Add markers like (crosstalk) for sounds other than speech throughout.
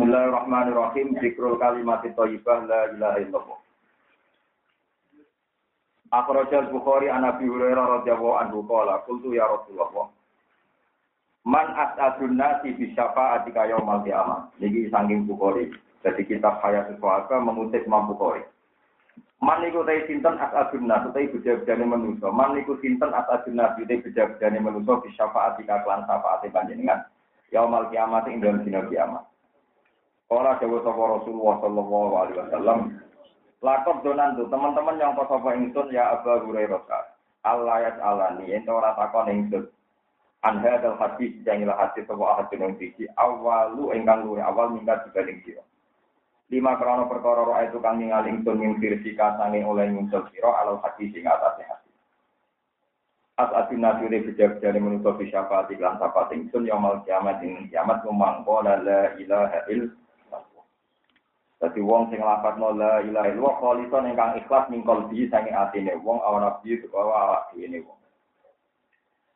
Bismillahirrahmanirrahim. Zikrul kalimat thayyibah la ilaha illallah. Akhrajal Bukhari an Abi Hurairah radhiyallahu anhu qala qultu ya Rasulullah Man as'adun nasi bi syafa'ati ka yaumil qiyamah. Niki saking Bukhari. Jadi kitab Hayat Suhaka mengutip Imam Bukhari. Man niku te sinten as'adun nasi te bejabane manusa. Man niku sinten as'adun nasi te bejabane manusa bi syafa'ati ka kelan syafaate panjenengan. Yaumil kiamat ing dalem dina kiamat. Kala dewa sapa Rasulullah sallallahu alaihi wasallam. Lakop donan tuh teman-teman yang kau sapa ingsun ya Abu Hurairah. Allah ya alani ento ora takon ingsun. An hadal hadis yang ilah hadis sapa ahad yang siji awalu ingkang luwih awal minggat dibanding sira. Lima krono perkara roa itu kang ningali ingsun ing firsika sange oleh nyusul sira alal hadis ing atase hadis. As atin nasire bijak jane menutup syafaat iklan syafaat ingsun yaumul kiamat ing kiamat memangko la ilaha illallah Dadi wong sing lafadzno la ilaha kholison ingkang ikhlas ning kalbi sange atine wong awan nabi utawa awak dhewe wong.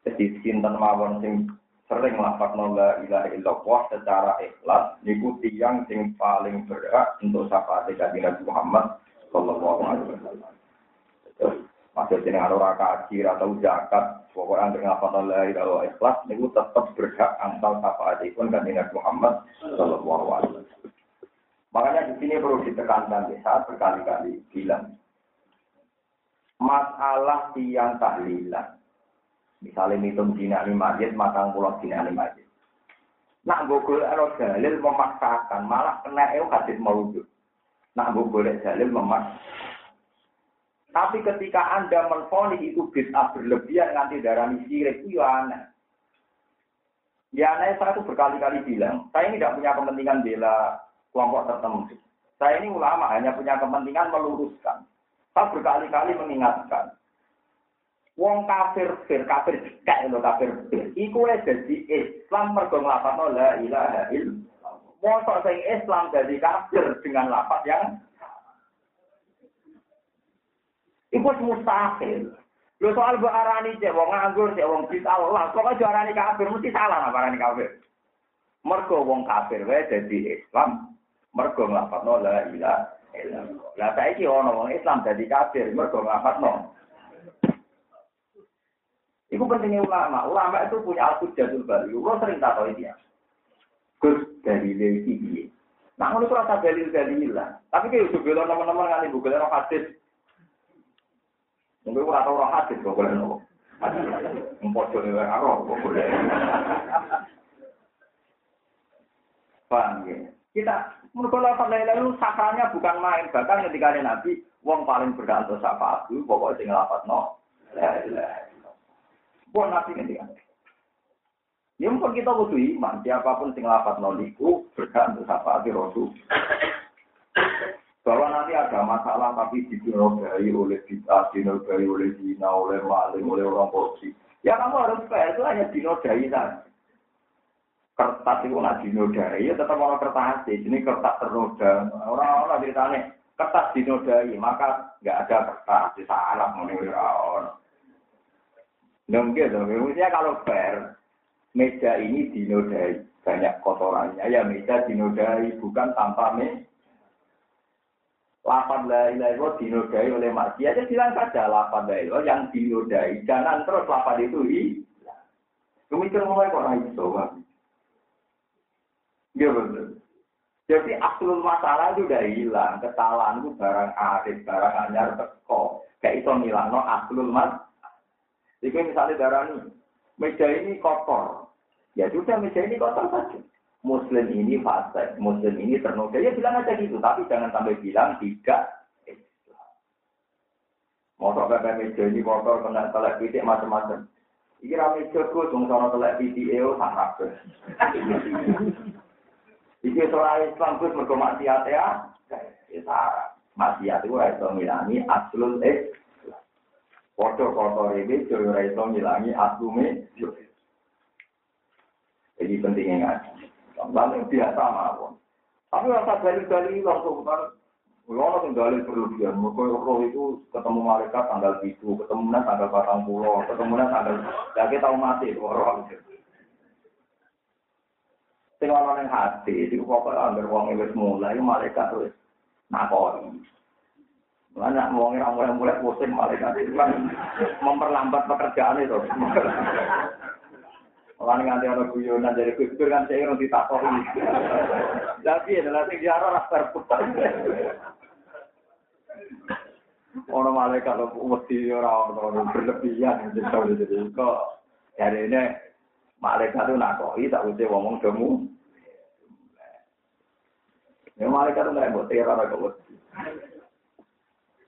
Dadi sinten mawon sing sering lafadzno la ilaha illallah secara ikhlas niku tiyang sing paling berhak untuk syafaat kanjeng Nabi Muhammad sallallahu alaihi wasallam. Maksud jeneng ora kaji atau zakat, pokoknya anggere ngapal la ilaha ikhlas niku tetep berhak antal syafaatipun kanjeng Nabi Muhammad sallallahu alaihi wasallam. Makanya di sini perlu ditekankan, saya berkali-kali bilang. Masalah tiang tahlilan. Misalnya hitung dina ini majid, matang pulau dina ini majid. Nak gogol ero dalil memaksakan, malah kena eu hadis maudud. Nak gogol dalil memaksakan. Tapi ketika Anda menfoni itu bid'ah berlebihan nanti darah sirik, itu ya aneh. Ya aneh saya itu berkali-kali bilang, saya ini tidak punya kepentingan bela kelompok tertentu. Saya ini ulama hanya punya kepentingan meluruskan. Saya berkali-kali mengingatkan. Wong kafir fir kafir kayak lo kafir fir. Iku jadi Islam mergo nglafadzno la ilaha illallah. Mosok sing Islam jadi kafir dengan lafaz yang Iku mustahil. Lo soal bu arani cek wong nganggur cek wong bid'ah Allah, kok aja arani kafir mesti salah apa arani kafir. Mergo wong kafir wae dadi Islam, mergo nglafadzno la ilaha illallah. Lah saiki ana wong Islam dadi kafir mergo nglafadzno. Iku pentingnya ulama. Ulama itu punya al-hujjatul bari. Lo sering tahu dia. Gus dari lagi piye? Nah, ngono ora tak dalil dalilan. Tapi kayak udah bela teman-teman kali bu bela hadis. Mungkin ora tau ora hadis kok bela nopo. Empojo ne ora ro kok boleh. Ya? Kita menurut lafaz la ilaha illallah sakranya bukan main. Bahkan ketika ada Nabi, wong paling berhak untuk syafaat itu pokoknya sing lafaz no. Buat Nabi ketika Ya mungkin kita butuh iman. Siapa pun sing lafaz no niku untuk syafaat Rasul. Bahwa nanti ada masalah tapi dinodai oleh bid'ah, dinodai oleh zina, oleh maling, oleh orang korupsi. Ya kamu harus fair, itu hanya dinodai saja kertas itu nak dinodai, ya tetap orang kertas ini kertas ternoda. Orang-orang ceritanya kertas dinodai, maka nggak ada kertas di salah menurut orang. Nggak gitu, maksudnya kalau fair, meja ini dinodai, banyak kotorannya, ya meja dinodai, bukan tanpa meja. Lapan la ilaha dinodai oleh maksiat, aja bilang saja lapan la yang dinodai, jangan terus lapan itu hilang. Kemikir mulai kok sobat. Iya betul. Jadi aslul masalah itu udah hilang. Kesalahan itu barang arif, barang anyar, teko. Kayak itu ngilang, no aslul mas. Jadi misalnya darah ini, meja ini kotor. Ya sudah meja ini kotor saja. Muslim ini fase, Muslim ini ternoda. Ya bilang aja gitu, tapi jangan sampai bilang tidak. Motor kayak meja ini kotor, kena telek macam-macam. Iki rame dong sono telek pitik, eo, sangat Iki seorang Islam Gus mergo maksiat ya. syarat. Maksiat itu ora iso ngilangi aslul eh. Foto kotor ini jadi ora iso ngilangi aslume. Jadi pentingnya ngaji. Lalu biasa mawon. Tapi rasa dalil-dalil langsung kan kalau yang dalil berlebihan, mereka roh itu ketemu malaikat tanggal itu, ketemu tanggal batang pulau, ketemu tanggal, ya kita tahu mati roh. Sing ana ning hati, iku pokoke anggere wong wis mulai malaikat wis nakoni. Mana wong ora mulai mulai pusing malaikat itu kan memperlambat pekerjaan itu. Orang nganti ana guyonan dari kustur kan saya orang ditakoki. Tapi adalah sing diarah rasa putar. Ono malaikat lo mesti ora ono berlebihan jadi kok hari ini malaikat itu nakoi tak usah ngomong kamu. Ya malaikat itu nggak buat teror atau buat.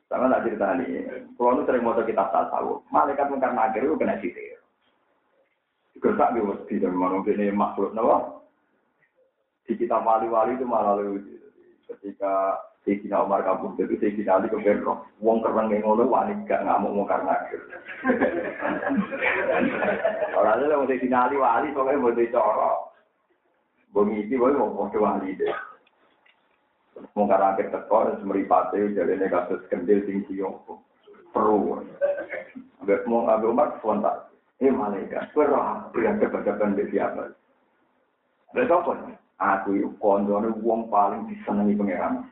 Sama tak cerita nih, kalau itu sering mau kita tahu, malaikat mungkar nakir itu kena sihir. Juga tak di dan memang ini makhluk nawa. Di kitab wali-wali itu malah lebih ketika Sayyidina Umar kabur itu Sayyidina Ali kemudian wong kereng yang ngono wani gak ngamuk mau karena Orang itu mau Sayyidina Ali wali pokoknya mau dicorok. Itu boleh mau mau wali deh. Mau karena akhir teko semeripate jadi kasus kendil tinggi yang perlu. Agak mau Abu Umar spontan. Eh malaikat, kue roh yang kebetulan di siapa? Lalu apa? Aku itu wong paling disenangi pangeran.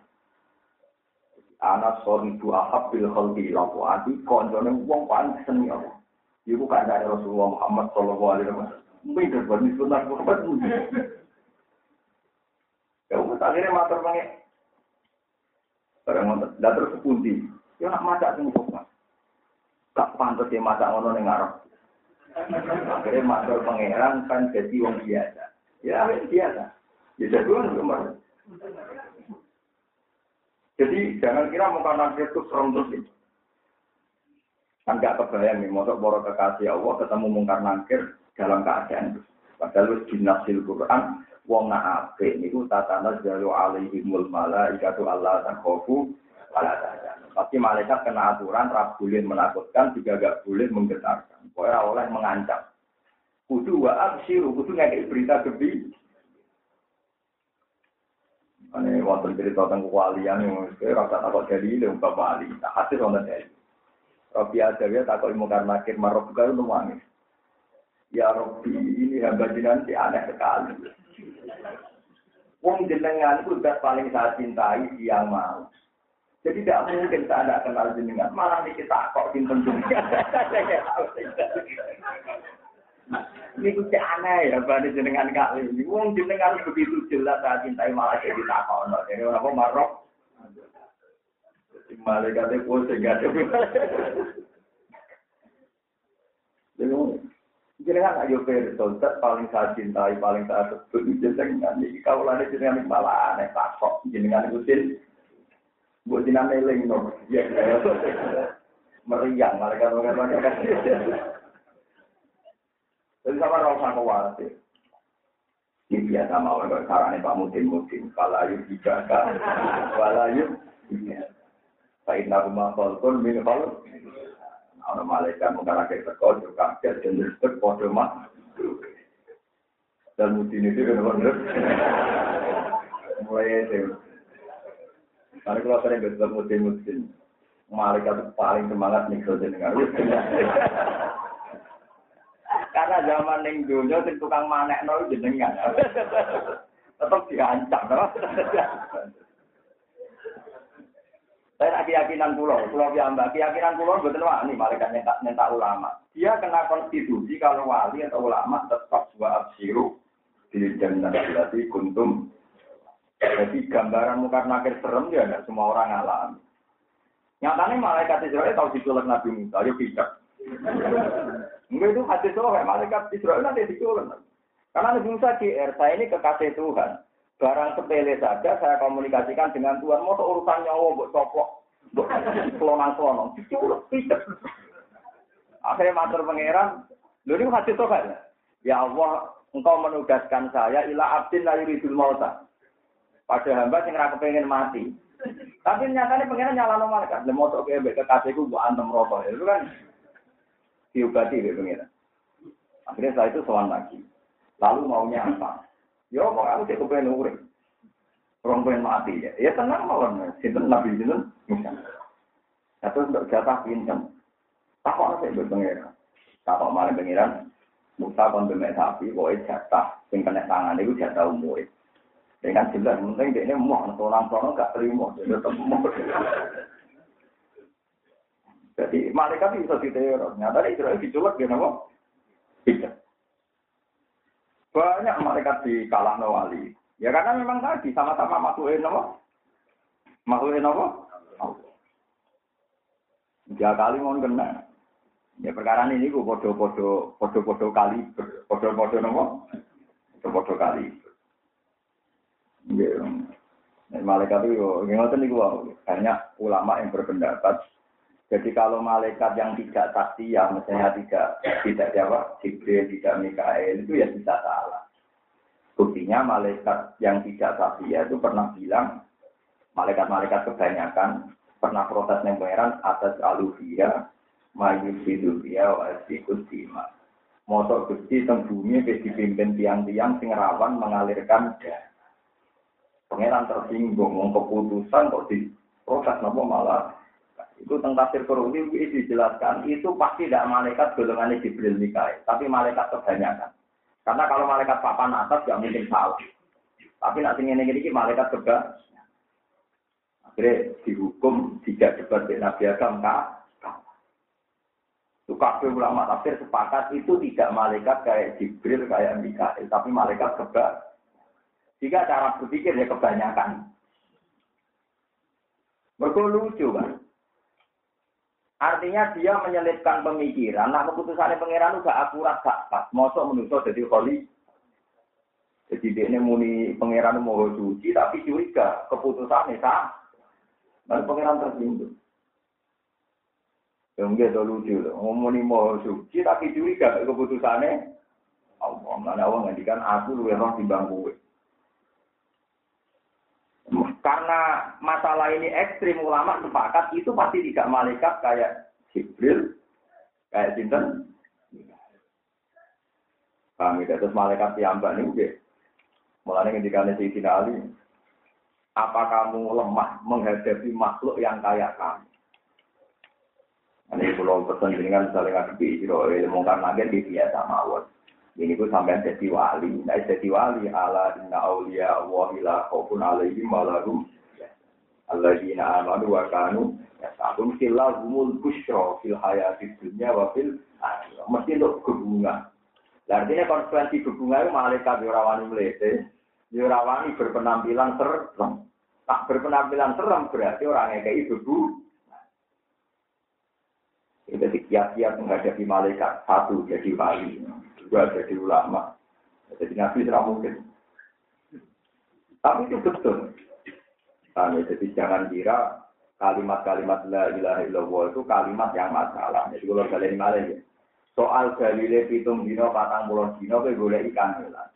Sorry itu ahab bil khalqi lafu ati koncone wong paling seneng apa iku kandhane Rasulullah Muhammad sallallahu alaihi wasallam. Mungkin berbanding sunnah Muhammad ya wong akhirnya matur banget barang ngoten. Dah terus sepundi ya nak maca sing kok gak pantes ya maca ngono ning akhirnya matur pangeran kan jadi wong biasa. Ya biasa. Ya jadi wong Jadi jangan kira muka nakir itu serem terus. Kan gak kebayang nih, mau boro kekasih Allah ketemu mungkar nakir dalam keadaan itu. Padahal di nasil Quran, wong na ape niku tatana jalu alaihimul malaikatu Allah takhofu wala Pasti malaikat kena aturan, rap boleh menakutkan, juga gak boleh menggetarkan. Pokoknya oleh mengancam. Kudu wa absiru, kudu ngekei berita gebi, Ane wonten cerita tentang kewalian yang saya rasa takut jadi bapak wali. Tak hasil wonten dari. Robi aja ya takut ilmu karena akhir marok itu nangis. Ya Robi ini hamba si aneh sekali. Wong jenengan itu sudah paling saya cintai yang mau. Jadi tidak mungkin saya tidak kenal jenengan. Malah kita kok simpen jenengan. (laughs) Ini tuh aneh ya, bani jenengan kali ini. Wong jenengan begitu jelas saya cintai malah jadi takono. Jadi orang kok marok. Jadi malaikatnya pusing gak ada. Jadi jenengan ayo bertontet paling saya cintai, paling saya sebut jenengan. Ini kalau ada jenengan malah aneh takok. Jenengan ikutin. Buat jenengan eling no. Ya, meriang malaikat-malaikat. Jadi sama orang sama khawatir. Ini biasa mau kalau caranya Pak Mutin Mutin. Walayu dijaga, walayu Pak Inna Rumah Kolkun min. Orang malaikat mengkarakter sekol juga kaget dan kode mah. Dan Mutin itu kan benar. Mulai itu. Karena kalau sering bertemu Mutin Mutin, malaikat paling semangat nih kalau jenengan. Karena zaman ning dunia sing tukang manekno jenengan. (laughs) Tetap diancam, no? Saya keyakinan pulau, pulau piambak, keyakinan pulau betul wani malaikat nyetak nyetak ulama. Dia kena konstitusi kalau wali atau ulama tetap dua absiru di jannah berarti kuntum. Jadi gambaran muka nakir serem ya nggak semua orang alami. Nyatanya malaikat Israel tahu diculik Nabi Musa, yuk bijak. Enggak itu hati sohe, malaikat Israel nanti diculun. Karena Nabi Musa GR, saya ini kekasih Tuhan. Barang sepele saja saya komunikasikan dengan Tuhan. Mau urusan nyawa, buat coplok, buat tidak. Akhirnya matur pangeran, lu ini hati sohe. Ya Allah, engkau menugaskan saya ila abdin la yuridul mauta. Pada hamba yang pengen mati. Tapi nyatanya pengen nyala malaikat. Lemo sok kayak kekasihku buat antem rokok. Itu kan diobati ya pengen. Akhirnya setelah itu soal lagi. Lalu maunya apa? Ya mau aku cek kepengen urip. Orang pengen mati ya. Ya tenang mawon. Sinten nabi sinten. Terus untuk jatah pinjam. Tak kok saya berpengiran. Tak kok malah pengiran. Musa kon bemek sapi, pokoknya jatah. Yang kena tangan itu jatah umur. Dengan jelas, penting dia ini mau orang sono gak terima, dia tetap mau. Jadi malaikat bisa diteror. Nyata Israel diculek dia nama. Bisa. Banyak malaikat di kalah wali. Ya karena memang tadi sama-sama makhluk nama. Makhluk nama. Tiga kali mau kena. Ya perkara ini gue podo-podo podo-podo kali podo-podo nama. Podo-podo kali. Ya. Malaikat itu, ngerti nih gue, banyak ulama yang berpendapat jadi kalau malaikat yang tidak ya misalnya tidak tidak siapa, Jibril, tidak Mikael, itu ya bisa salah. Buktinya malaikat yang tidak ya itu pernah bilang, malaikat-malaikat kebanyakan pernah protes pangeran atas aluvia, wasikus dima. Motor gusti teng bumi dipimpin tiang-tiang sing mengalirkan darah. Pangeran tersinggung, keputusan kok di proses nopo malah itu tentang tafsir Qur'ani itu dijelaskan itu pasti tidak malaikat golongan Jibril Mikael, tapi malaikat kebanyakan. Karena kalau malaikat papan atas tidak mungkin salah. Tapi nanti ini ini malaikat juga akhirnya dihukum tidak debat dengan Nabi Agam kah? Ulama tafsir sepakat itu tidak malaikat kayak Jibril kayak Mikael, tapi malaikat juga. Jika cara berpikir ya kebanyakan. Mereka lucu kan. Artinya dia menyelipkan pemikiran. Nah keputusannya pangeran gak akurat gak pas. Mosok menuso jadi koli. Jadi dia ini muni pangeran mau suci tapi curiga keputusannya sah. Dan pangeran tersinggung. Ya enggak ada lucu loh. Ngomongin mau suci tapi curiga keputusannya. Allah, mana Allah ngandikan aku lu yang di bangku. Karena masalah ini ekstrim ulama sepakat itu pasti tidak malaikat kayak Jibril, kayak Sinten. Kami ya? terus malaikat tiambak nih, mulai ketika si Ali, apa kamu lemah menghadapi makhluk yang kayak kamu? Ini pulau pesan dengan saling ngadepi, ilmu karena dia biasa mawon. Ini pun sampai jadi wali. Nah, jadi wali ala inna awliya Allah ila khaufun alaihim walahum alladzina amanu wa kanu yasabun humul busyra fil hayatid dunya wa fil akhirah. Mesti untuk hubungan. Nah, artinya konsekuensi hubungan itu malaikat yorawani melete, yorawani berpenampilan serem. Tak berpenampilan serem berarti orang yang kayak itu Jadi kiat-kiat menghadapi malaikat satu jadi wali juga jadi ulama. Jadi nabi tidak mungkin. Tapi itu betul. Nah, jadi jangan kira kalimat-kalimat la ilaha illallah itu kalimat yang masalah. Jadi kalau kalian malah ya. Soal dalile pitung dino, patang puluh dino, boleh ikan hilang.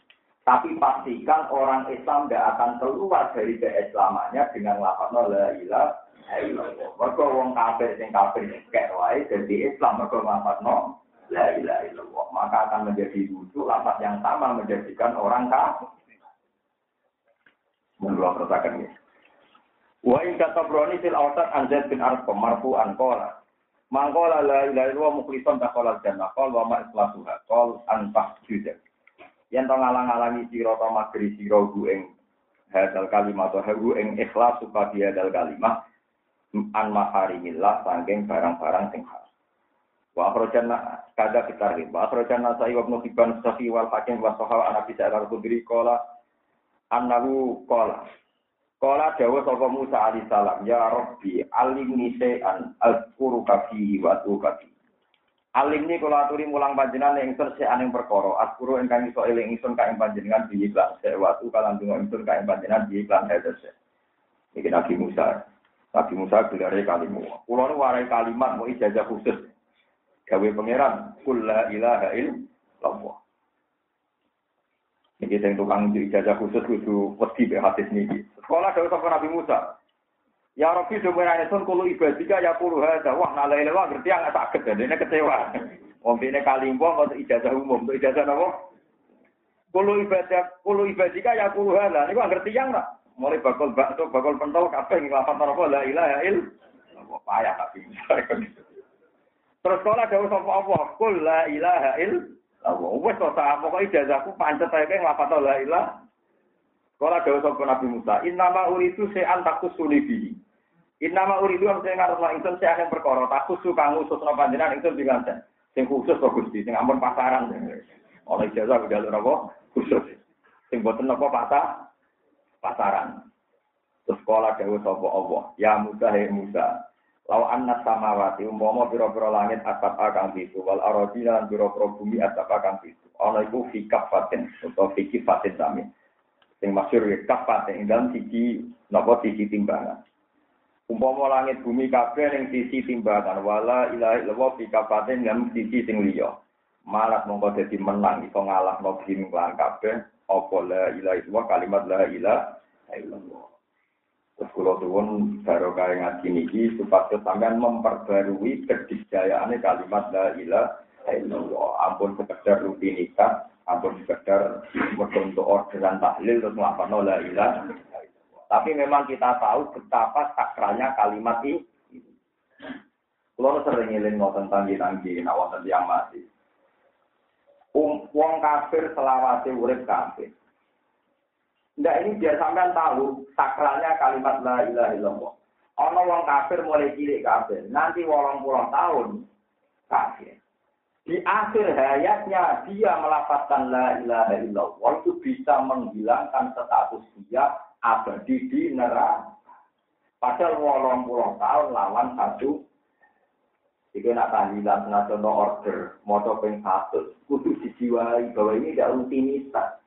Tapi pastikan orang Islam tidak akan keluar dari keislamannya dengan lapat la ilaha illallah. Mereka wong kafir sing kafir kayak wae jadi Islam mereka lapat no la ilaha. Maka akan menjadi lucu lapat yang sama menjadikan orang kafir. Menurut pertakan ini. Wa in katabroni fil awsat an Zaid bin Arqam marfu'an qala. Mangkola la ilaha illallah mukhlishan dakhala jannah qol wa ma ikhlasuha qol an tahjuda. Yen to ngalang-alangi sira to magri sira ing hadal kalimat hu ing ikhlas supaya hadal kalimat an maharimillah saking barang-barang sing haram. Wa akhrajana kada kita Wa akhrajana sa'i wa ibnu sahi wal hakim wa sahal ana bisa al-khudri qala annahu qala Qala dawa sapa Musa alaihi salam ya Rabbi alimni syai'an azkuruka fihi wa atuka Alimni kula aturi mulang panjenengan ing terse aning perkara azkuru ingkang iso eling ingsun ka ing panjenengan bi iklan sewatu kalan donga ingsun ka ing panjenengan bi iklan hadese. Iki Nabi Musa. Nabi Musa gelare kalimat. Kula nu warai kalimat mau ijazah khusus gawe pangeran kul la ilaha illallah ini yang tukang ijazah khusus kudu wedi be hadis niki sekolah dari sama Nabi Musa Ya Rabbi semuanya sun kulu ibadika ya kulu hada. Wah nalai lewa ngerti yang sakit dan ini kecewa. (laughs) Om ini kalimbo mau ijazah umum, untuk ijazah apa? Kulu ibadah, kulu ibadika ya kulu hada. Ini ngerti yang nak. Mulai bakul bakso, bakul pentol, kabeh ngelapan apa la ilaha il. Payah (laughs) tapi. Terus kalau ada usaha apa? Kul la ilaha il. Wes to sak pokoke ijazahku pancet ae nglapat la ilaha. Kalau ada usaha Nabi Musa, innama uridu se'an takus sulibi. Innama uridu am sing ngarep lan ingsun sing akeh perkara takus su kang usus napa panjenengan ingsun diganten. Sing khusus kok Gusti, sing ampun pasaran. Oleh ijazah udah napa khusus. Sing boten napa patah pasaran. Terus sekolah dewe sapa Allah, ya Musa he Musa. Lau anna samawati umpama pira-pira langit atap akan itu wal arodi lan pira-pira bumi atap akan itu. Ana iku fi kafatin utawa fi kifatin sami. Sing masyhur ya kafatin ing dalam siji napa siji timbangan. Umpama langit bumi kabeh ning sisi timbangan wala ilaha illallah fi kafatin dalam sisi sing liya. Malah mongko dadi menang iso ngalahno bim lan kabeh apa la ilaha illallah kalimat la ilaha illallah. Terus kalau tuwun baru kaya ngaji niki supaya sampean memperbarui kedisjayaan kalimat la ilaha illallah. Ampun sekedar rutinitas, ampun sekedar untuk orderan tahlil terus ngelapan la ilaha tapi memang kita tahu betapa sakralnya kalimat ini. Kalau sering ngiling ngoten tanggi-tanggi, nak wonten yang mati. Um, wong kafir selawase urip kafir. Nggak ini biar sampean tahu sakralnya kalimat la ilaha illallah. Ono wong kafir mulai cilik kafir, nanti wolong puluh tahun kafir. Di akhir hayatnya dia melapatkan la ilaha illallah itu bisa menghilangkan status dia abadi di neraka. Padahal wolong puluh tahun lawan satu. Jika nak tahlilan, contoh order, motor peng kudu dijiwai bahwa ini tidak rutinitas.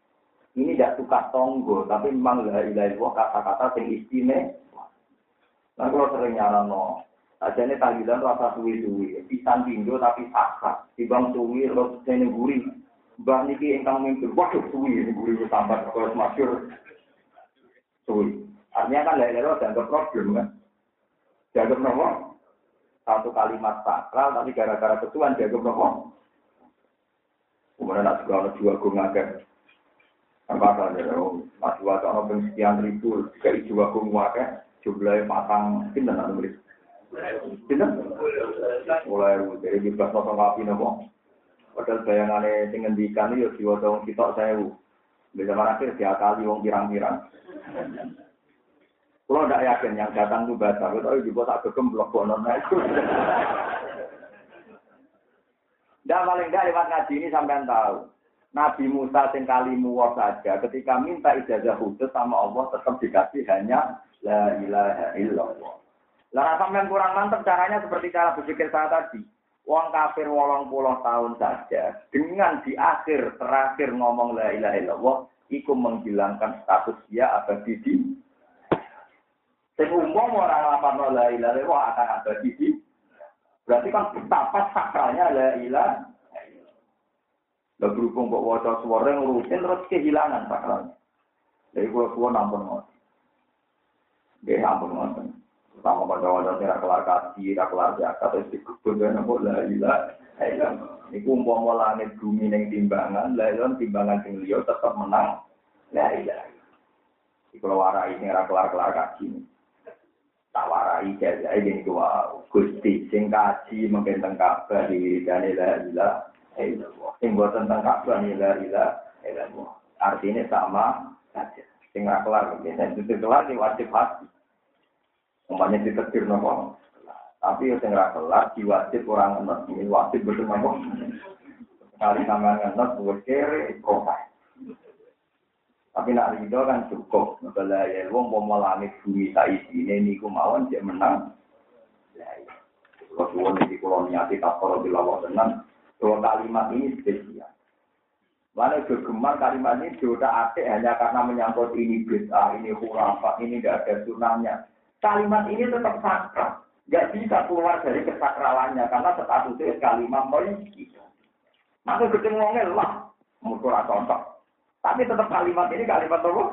Ini tidak suka tonggo, tapi memang la ilaha illallah kata-kata yang istimewa. Nah, kalau sering nyaran no, aja ini tahlilan rasa suwi-suwi, pisan pinjo tapi sakrat, tibang suwi, terus saya gurih. Mbah niki ingkang mimpin, waduh suwi, gurih sambat, kalau masyur suwi. Artinya kan dari itu dianggap problem kan. Dianggap nopo. Satu kalimat sakral tapi gara-gara ketuan dianggap nopo. Kemudian nak juga ada dua gung agak. Apa kan ya? Masih ada orang sekian ribu. Dua gung agak. Jumlahnya pasang. Pindah nak beri. Pindah. Mulai dari bebas nonton kapi nopo. Padahal bayangannya tinggal diikan itu diwajah kita saya bisa akhir diakali wong pirang-pirang. Kalau tidak yakin yang datang itu baca, tapi juga tak kegemblok bonon itu. Dan paling tidak lewat ngaji ini sampai tahu. Nabi Musa sing kalimu saja ketika minta ijazah khusus sama Allah tetap dikasih hanya la ilaha illallah. Lah sampean kurang mantap caranya seperti cara berpikir saya tadi. Wong kafir wolong puluh tahun saja dengan di akhir terakhir ngomong la ilaha illallah iku menghilangkan status dia abadi di Sing umum orang lapar la ilaha illallah akan abadi di Berarti kan betapa sakralnya la ilaha Lah berhubung kok waca suara ngurusin terus kehilangan sakralnya. Jadi gua gua nampun ngoten. Nggih ampun ngoten. Sama pada wadah tidak kelar kaji, kelar zakat, terus dikubur dan apa la ilaha illallah. Iku umpama langit bumi ning timbangan, lah itu timbangan sing liya tetep menang. La ilaha Iku warai sing ora kelar-kelar kaji. Tak warai jajae yen iku Gusti sing kaji mungkin teng Ka'bah di dan la ilaha illallah. Sing boten teng Ka'bah la ilaha illallah. Artinya sama saja. Sing kelar, sing itu kelar wajib hati. Umpamanya ditetir nopo. Tapi yang ora kelar diwajib orang enak ini wajib betul nopo. Sekali sampean ngenes buat kere profil. Tapi nak ridho kan cukup. Ngebala ya wong mau langit bumi tak isi ini niku mawon dia menang. Ya, kalau suwon ini kalau niati tak kalau dilawak tenang. Dua kalimat ini spesial. Mana kegemar kalimat ini sudah atik hanya karena menyangkut ini bid'ah, ini khurafat, ini tidak ada sunahnya. Kalimat ini tetap sakral. Gak bisa keluar dari kesakralannya karena statusnya kalimat politik. Maka ngomongin lah, mutur contoh. Tapi tetap kalimat ini kalimat apa?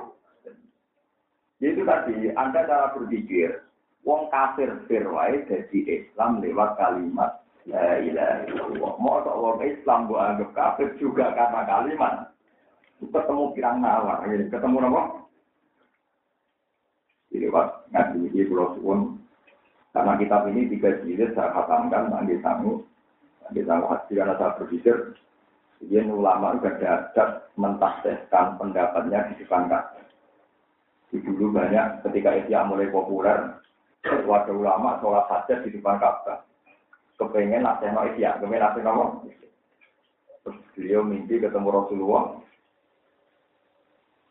Itu tadi, Anda cara berpikir, Wong kafir fir wae dadi Islam lewat kalimat la ilaha illallah. Mau wong Islam bu anggap kafir juga karena kalimat. Ketemu pirang nawar, ketemu apa? Jadi pas ngaji di Pulau Suwon, karena kitab ini tiga jilid saya khatamkan, nanti sangu, nanti sangu hati karena saya berpikir, dia ulama juga ada mentahsehkan pendapatnya di depan Di Dulu banyak ketika Isya mulai populer, warga ulama sholat hajat di depan Ka'bah. Kepengen nasihat no Isya, kepengen nasihat no Terus beliau mimpi ketemu Rasulullah.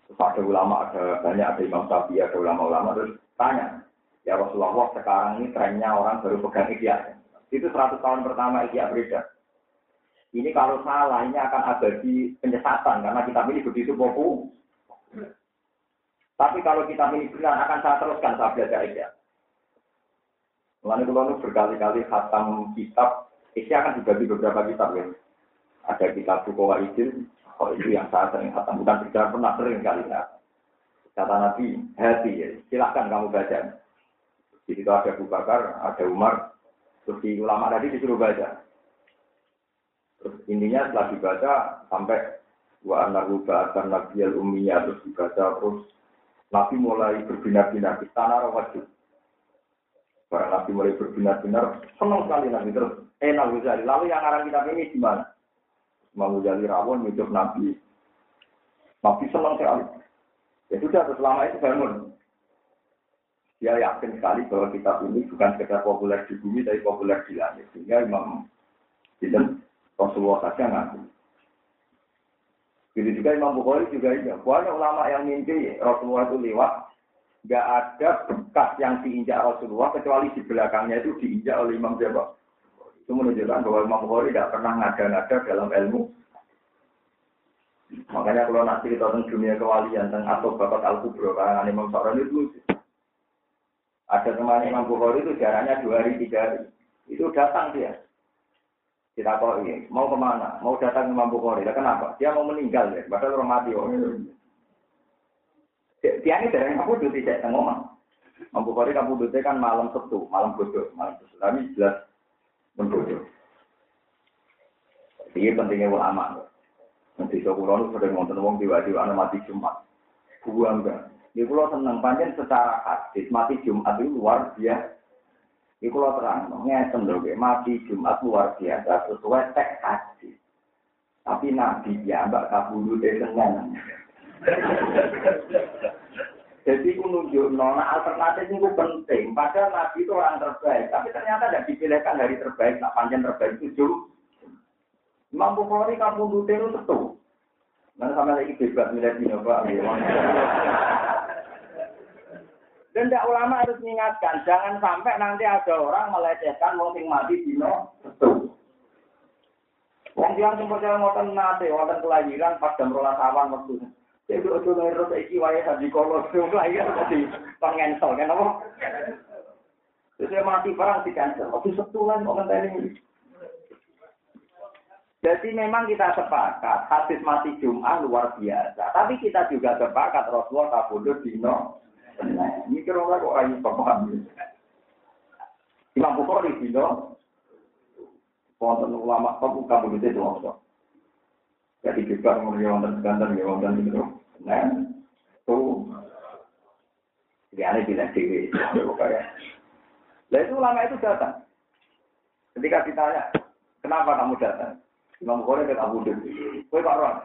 Terus ada ulama, ada banyak, ada Imam Syafi'i, ada ulama-ulama. Terus tanya, ya Rasulullah sekarang ini trennya orang baru pegang Isya. Itu 100 tahun pertama Isya beredar. Ini kalau salah, ini akan ada di penyesatan karena kita ini begitu populer. Tapi kalau kita ini benar, akan saya teruskan saya belajar Isya. Mulanya kalau berkali-kali khatam kitab, isi akan dibagi beberapa kitab ya. Ada kitab Bukawa Idil, oh itu yang saya sering khatam, bukan bicara pernah sering kali ya. Kata Nabi, hati ya, silahkan kamu baca. Di situ ada Abu Bakar, ada Umar, terus di ulama tadi disuruh baca. Terus intinya setelah dibaca sampai wa anahu ba'atan nabiyal ummiyah terus dibaca terus Nabi mulai berbina-bina tanah wajib Barang Nabi mulai berbinar-binar, senang sekali Nabi terus. Eh Nabi Ghazali, lalu yang arah kita ini gimana? Imam Ghazali rawon hidup Nabi. Nabi senang sekali. Ya sudah, selama itu bangun. Dia yakin sekali bahwa kitab ini bukan sekedar populer di bumi, tapi populer di langit. Sehingga Imam Biden Rasulullah saja ngaku. Begitu juga Imam Bukhari juga iya. Banyak ulama yang mimpi Rasulullah itu lewat nggak ada bekas yang diinjak Rasulullah kecuali di belakangnya itu diinjak oleh Imam Jawa. Itu menunjukkan bahwa Imam Bukhari tidak pernah ngada-ngada dalam ilmu. Makanya kalau nanti kita tentang dunia kewalian tentang atau bapak al kubro karangan Imam Sa'ran itu ada teman Imam Bukhari itu jaraknya dua hari tiga hari. Itu datang dia. Kita kok mau ke mana? Mau datang Imam Bukhari. Kenapa? Dia mau meninggal ya. Padahal orang mati. Oh. Dia ini dari kamu duduk tidak tengok Mampu kori kamu duduk kan malam setu, malam bodoh, malam bodoh. Tapi jelas menbodoh. Ini pentingnya ulama. Nanti so kulo sering nonton wong tiba-tiba mati Jumat. Buang enggak. Ini kulo seneng panjang secara hadis mati Jumat itu luar biasa. Ini kulo terang, ngeten lho, mati Jumat luar biasa sesuai teks hadis. Tapi Nabi ya, mbak kabulu deh seneng. Jadi itu nunjuk nona alternatif itu penting. Padahal Nabi itu orang terbaik, tapi ternyata tidak dipilihkan hari terbaik, tak panjang terbaik itu jauh. Imam Bukhari kamu itu tentu. Mana sama lagi bebas milih di Pak. Dan tidak ulama harus mengingatkan, jangan sampai nanti ada orang melecehkan wong sing mati dino betul. Wong yang sempat percaya ngoten nate, kelahiran pas jam rolas awan waktu. Itu ojo ngeru saiki wae haji kolot sing lahir (laughs) dadi pengensel kan apa? Terus dia mati perang di cancel. Oke setulan kok ngenteni. Jadi memang kita sepakat hadis mati Jumat luar biasa. Tapi kita juga sepakat Rasulullah kabudut dino. Nah, ini kira kok ayo paham. Imam Bukhari dino. Wonten ulama kamu kabudut itu Jadi juga kemudian wonten seganten ya wonten itu. Nah, tuh. Jadi aneh bilang dewi. Nah itu ulama itu datang. Ketika ditanya, kenapa kamu datang? Imam Bukhari dan Abu Dhabi. Pak Ron.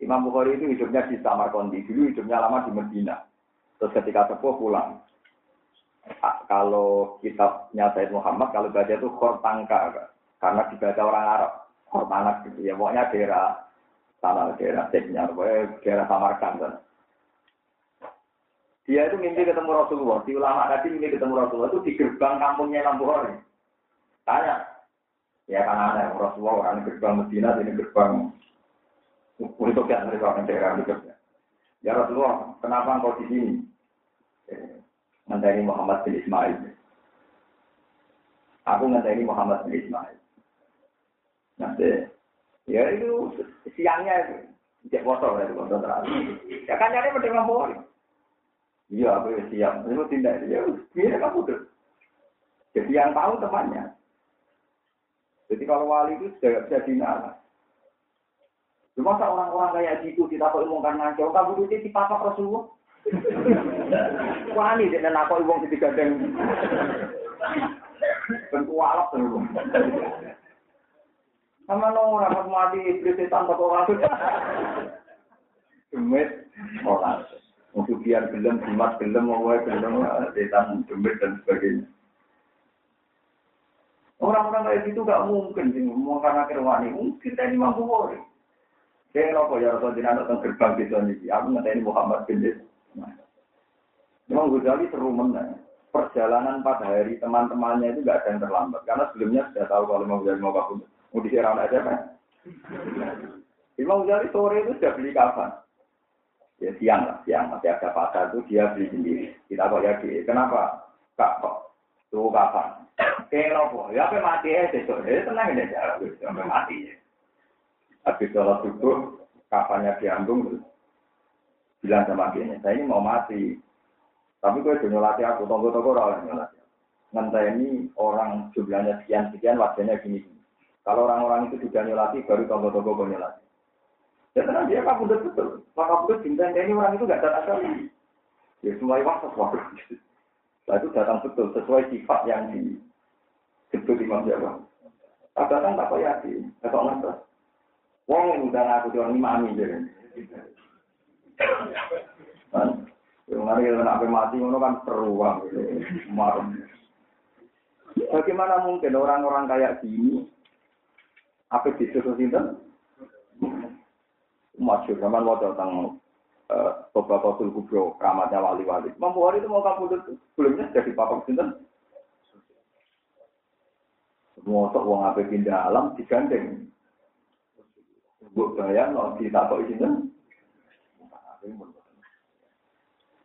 Imam Bukhari itu hidupnya di Samarkandi. Dulu hidupnya lama di Medina. Terus ketika sepuh pulang. Kalau kitabnya Said Muhammad, kalau baca itu Khortangka. Karena dibaca orang Arab. Khortanak ya. Pokoknya daerah tanah daerah Teknya, daerah Samarkand. Kan. Dia itu mimpi ketemu Rasulullah. Di ulama tadi mimpi ketemu Rasulullah itu di gerbang kampungnya Imam Bukhari. Tanya. Ya kan ada Rasulullah orang gerbang Medina, ini gerbang untuk yang mereka daerah berikutnya. Ya Rasulullah, kenapa engkau di sini? Ngenteni Muhammad bin Ismail. Aku ngenteni Muhammad bin Ismail. Nanti Ya itu siangnya cek foto ya foto terakhir. Ya kan nyari pada ngomong. Iya, aku ya siap. Itu tindak ya, dia kamu tuh. Jadi yang tahu temannya. Jadi kalau wali itu sudah bisa dinalar. Cuma orang-orang kayak gitu kita kok ilmu kan ngaco, kamu itu di papa Rasulullah. Wani dia nak kok ilmu di gandeng. Bentuk alap terus. Sama no rapat mati setan kok orang. Demit orang. Untuk biar gelem, jimat gelem, mau gelem, setan demit dan sebagainya. Orang-orang kayak gitu gak mungkin sih ngomong karena kerwani. Mungkin ini mampu wori. Saya rokok ya Rasul Dina tentang gerbang gitu nih. Aku ini Muhammad bin Des. Memang Ghazali seru menang. Perjalanan pada hari teman-temannya itu gak ada yang terlambat. Karena sebelumnya sudah tahu kalau mau Ghazali mau kabur. Mau disiram aja kan. Imam Ghazali sore itu sudah beli kapan. Ya siang lah, siang. Masih ada pasar itu dia beli sendiri. Kita kok ya kenapa? Kak kok. Tuh kapan? Kayak apa? Ya apa mati ya, besok. Ya tenang aja. Sampai mati ya. Habis sholat subuh, kapannya diambung, bilang sama dia, saya ini mau mati. Tapi gue udah nyolati aku, tunggu-tunggu orang nyolati. ini orang jumlahnya sekian-sekian, wajahnya gini-gini. Kalau orang-orang itu sudah nyolati, baru gue nyolati. Ya tenang dia kamu betul. Maka betul cinta ini orang itu gak datang sekali. Ya semua waktu waktu. Nah itu datang betul sesuai sifat yang disebut Imam Jawa. Datang tak kok yakin, tak kok ngerti. Wong udah aku jual imami jadi. Kan, yang mari kita nak mati ngono kan peruang. Bagaimana mungkin orang-orang kayak gini apa disuruh sinten? Masyur zaman waktu tentang beberapa tul kubro kamatnya wali-wali. Mampu hari itu mau kamu itu sebelumnya jadi papak sinten? Semua uang apa pindah alam digandeng. Buk bayang no kok itu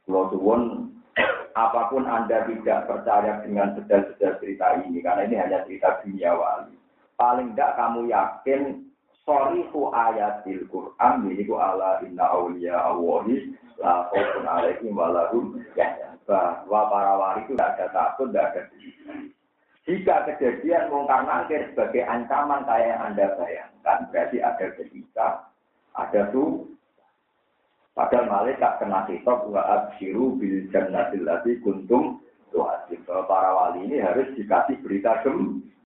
Kalau suwon apa pun anda tidak percaya dengan sedal-sedal cerita ini karena ini hanya cerita dunia wali. Paling tidak kamu yakin sorihu ayatil Quran ku ala inna awliya awahi la khawfun ya bahwa para wali itu tidak ada takut, tidak ada jika kejadian mungkar nangkir sebagai ancaman kayak yang Anda bayangkan, berarti ada ketika, ada tuh, padahal malaikat kena kitab wa abshiru bil jannatil lati kuntum tuh Para wali ini harus dikasih berita gem,